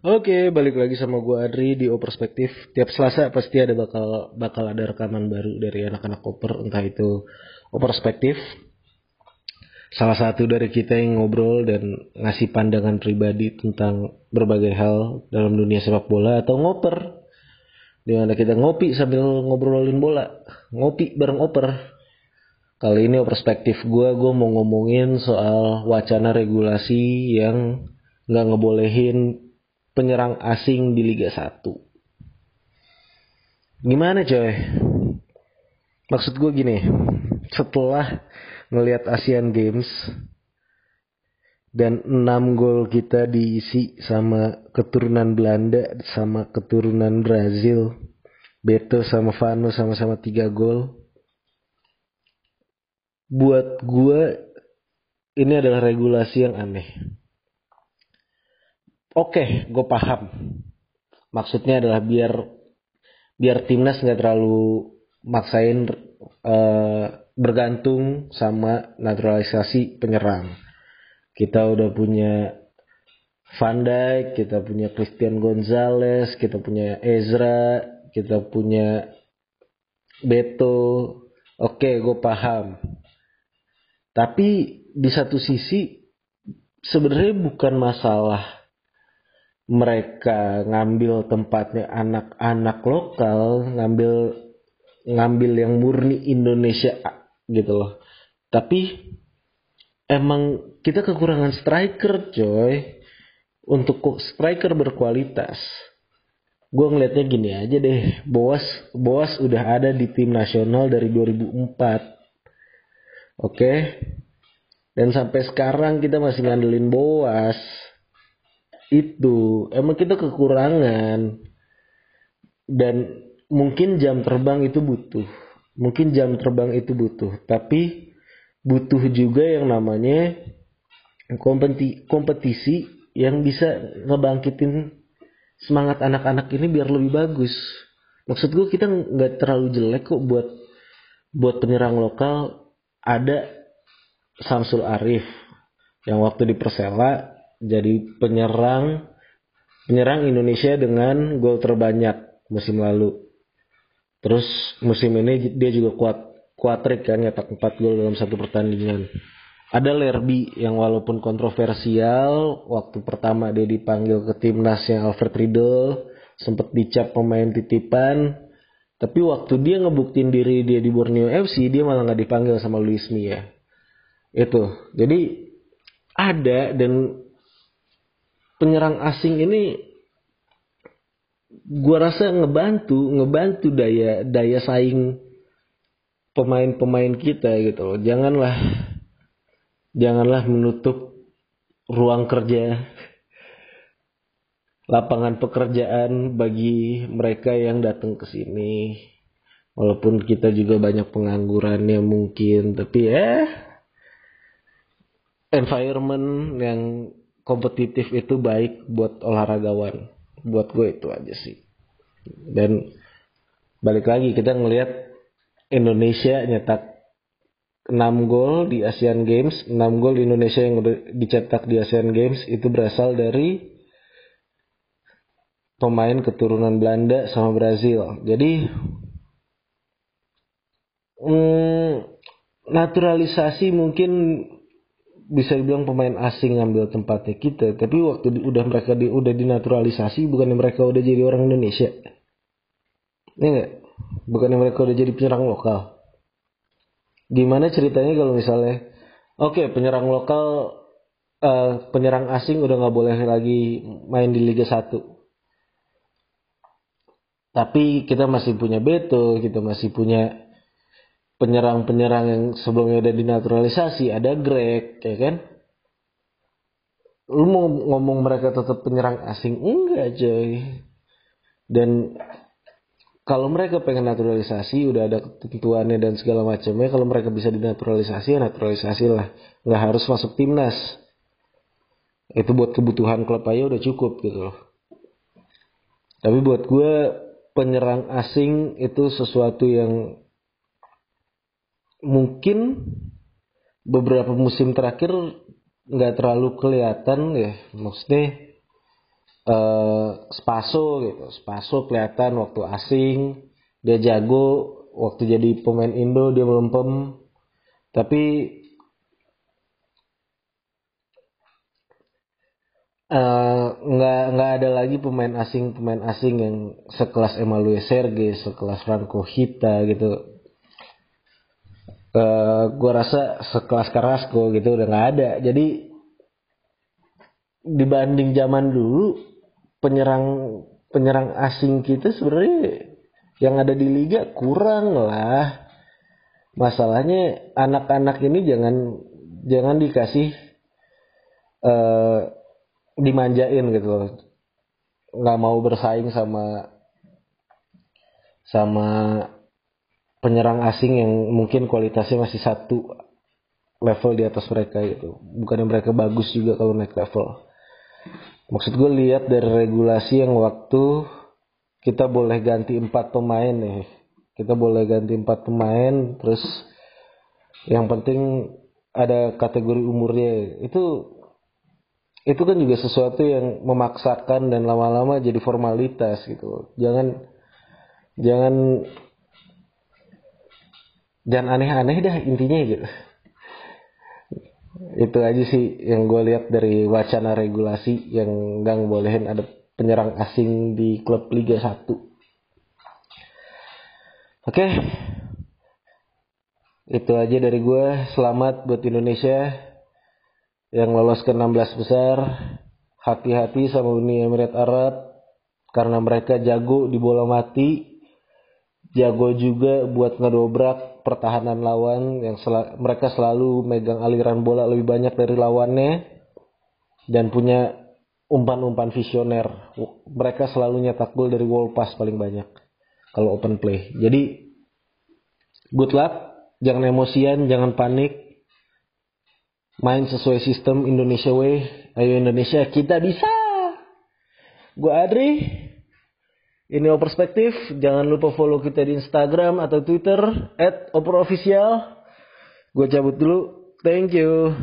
Oke, balik lagi sama gue Adri di O Perspektif. Tiap Selasa pasti ada bakal bakal ada rekaman baru dari anak-anak Koper, entah itu O Perspektif. Salah satu dari kita yang ngobrol dan ngasih pandangan pribadi tentang berbagai hal dalam dunia sepak bola atau ngoper. Di mana kita ngopi sambil ngobrolin bola. Ngopi bareng oper. Kali ini O Perspektif gue, gue mau ngomongin soal wacana regulasi yang nggak ngebolehin penyerang asing di Liga 1. Gimana coy? Maksud gue gini, setelah ngelihat Asian Games dan 6 gol kita diisi sama keturunan Belanda sama keturunan Brazil. Beto sama Vano sama-sama 3 gol. Buat gue ini adalah regulasi yang aneh oke okay, gue paham maksudnya adalah biar biar timnas nggak terlalu maksain uh, bergantung sama naturalisasi penyerang kita udah punya Van Dijk, kita punya Christian Gonzalez, kita punya Ezra, kita punya Beto. Oke, gue paham. Tapi di satu sisi sebenarnya bukan masalah mereka ngambil tempatnya anak-anak lokal, ngambil ngambil yang murni Indonesia gitu loh. Tapi emang kita kekurangan striker, coy. Untuk striker berkualitas. Gue ngelihatnya gini aja deh, Boas Boas udah ada di tim nasional dari 2004. Oke. Dan sampai sekarang kita masih ngandelin Boas itu. Emang kita kekurangan. Dan mungkin jam terbang itu butuh. Mungkin jam terbang itu butuh. Tapi butuh juga yang namanya kompetisi, kompetisi yang bisa ngebangkitin semangat anak-anak ini biar lebih bagus. Maksud gue kita nggak terlalu jelek kok buat buat penyerang lokal. Ada Samsul Arif yang waktu di Persela jadi penyerang penyerang Indonesia dengan gol terbanyak musim lalu. Terus musim ini dia juga kuat kuat trik kan nyetak 4 gol dalam satu pertandingan. Ada Lerby yang walaupun kontroversial waktu pertama dia dipanggil ke timnasnya Alfred Riedel sempat dicap pemain titipan tapi waktu dia ngebuktiin diri dia di Borneo FC dia malah nggak dipanggil sama Luis Mia itu jadi ada dan penyerang asing ini gua rasa ngebantu ngebantu daya daya saing pemain-pemain kita gitu loh. Janganlah janganlah menutup ruang kerja lapangan pekerjaan bagi mereka yang datang ke sini. Walaupun kita juga banyak penganggurannya mungkin, tapi ya environment yang kompetitif itu baik buat olahragawan. Buat gue itu aja sih. Dan balik lagi kita ngelihat Indonesia nyetak 6 gol di Asian Games. 6 gol Indonesia yang dicetak di Asian Games itu berasal dari pemain keturunan Belanda sama Brazil. Jadi hmm, naturalisasi mungkin bisa dibilang pemain asing ngambil tempatnya kita tapi waktu di, udah mereka di, udah dinaturalisasi bukan mereka udah jadi orang Indonesia? Ini enggak bukan mereka udah jadi penyerang lokal? Gimana ceritanya kalau misalnya oke okay, penyerang lokal uh, penyerang asing udah nggak boleh lagi main di Liga 1 tapi kita masih punya Beto kita masih punya penyerang-penyerang yang sebelumnya udah dinaturalisasi ada Greg ya kan? Lu mau ngomong mereka tetap penyerang asing? Enggak coy. Dan kalau mereka pengen naturalisasi udah ada ketentuannya dan segala macamnya kalau mereka bisa dinaturalisasi ya naturalisasi lah nggak harus masuk timnas. Itu buat kebutuhan klub aja udah cukup gitu. Loh tapi buat gue penyerang asing itu sesuatu yang mungkin beberapa musim terakhir nggak terlalu kelihatan ya maksudnya uh, Spaso gitu. Spaso kelihatan waktu asing dia jago, waktu jadi pemain Indo dia melempem. Tapi uh, nggak nggak ada lagi pemain asing pemain asing yang sekelas Emmanuel Serge, sekelas Franco Hita gitu. Uh, gua rasa sekelas Carrasco gitu udah nggak ada. Jadi dibanding zaman dulu penyerang penyerang asing kita sebenarnya yang ada di liga kurang lah. Masalahnya anak-anak ini jangan jangan dikasih uh, dimanjain gitu loh nggak mau bersaing sama sama penyerang asing yang mungkin kualitasnya masih satu level di atas mereka gitu. Bukannya mereka bagus juga kalau naik level. Maksud gue lihat dari regulasi yang waktu kita boleh ganti empat pemain nih. Kita boleh ganti empat pemain terus yang penting ada kategori umurnya. Itu itu kan juga sesuatu yang memaksakan dan lama-lama jadi formalitas gitu. Jangan jangan jangan aneh-aneh dah intinya gitu. Itu aja sih yang gue lihat dari wacana regulasi yang nggak bolehin ada penyerang asing di klub Liga 1 oke. Itu aja dari gue selamat buat Indonesia yang lolos ke 16 besar. Hati-hati sama Uni Emirat Arab karena mereka jago di bola mati jago juga buat ngedobrak pertahanan lawan yang sel mereka selalu megang aliran bola lebih banyak dari lawannya dan punya umpan-umpan visioner mereka selalu nyetak gol dari wall pass paling banyak kalau open play jadi good luck jangan emosian jangan panik main sesuai sistem Indonesia Way. Ayo Indonesia, kita bisa. Gue Adri. Ini Perspektif. Jangan lupa follow kita di Instagram atau Twitter at Official. Gue cabut dulu. Thank you.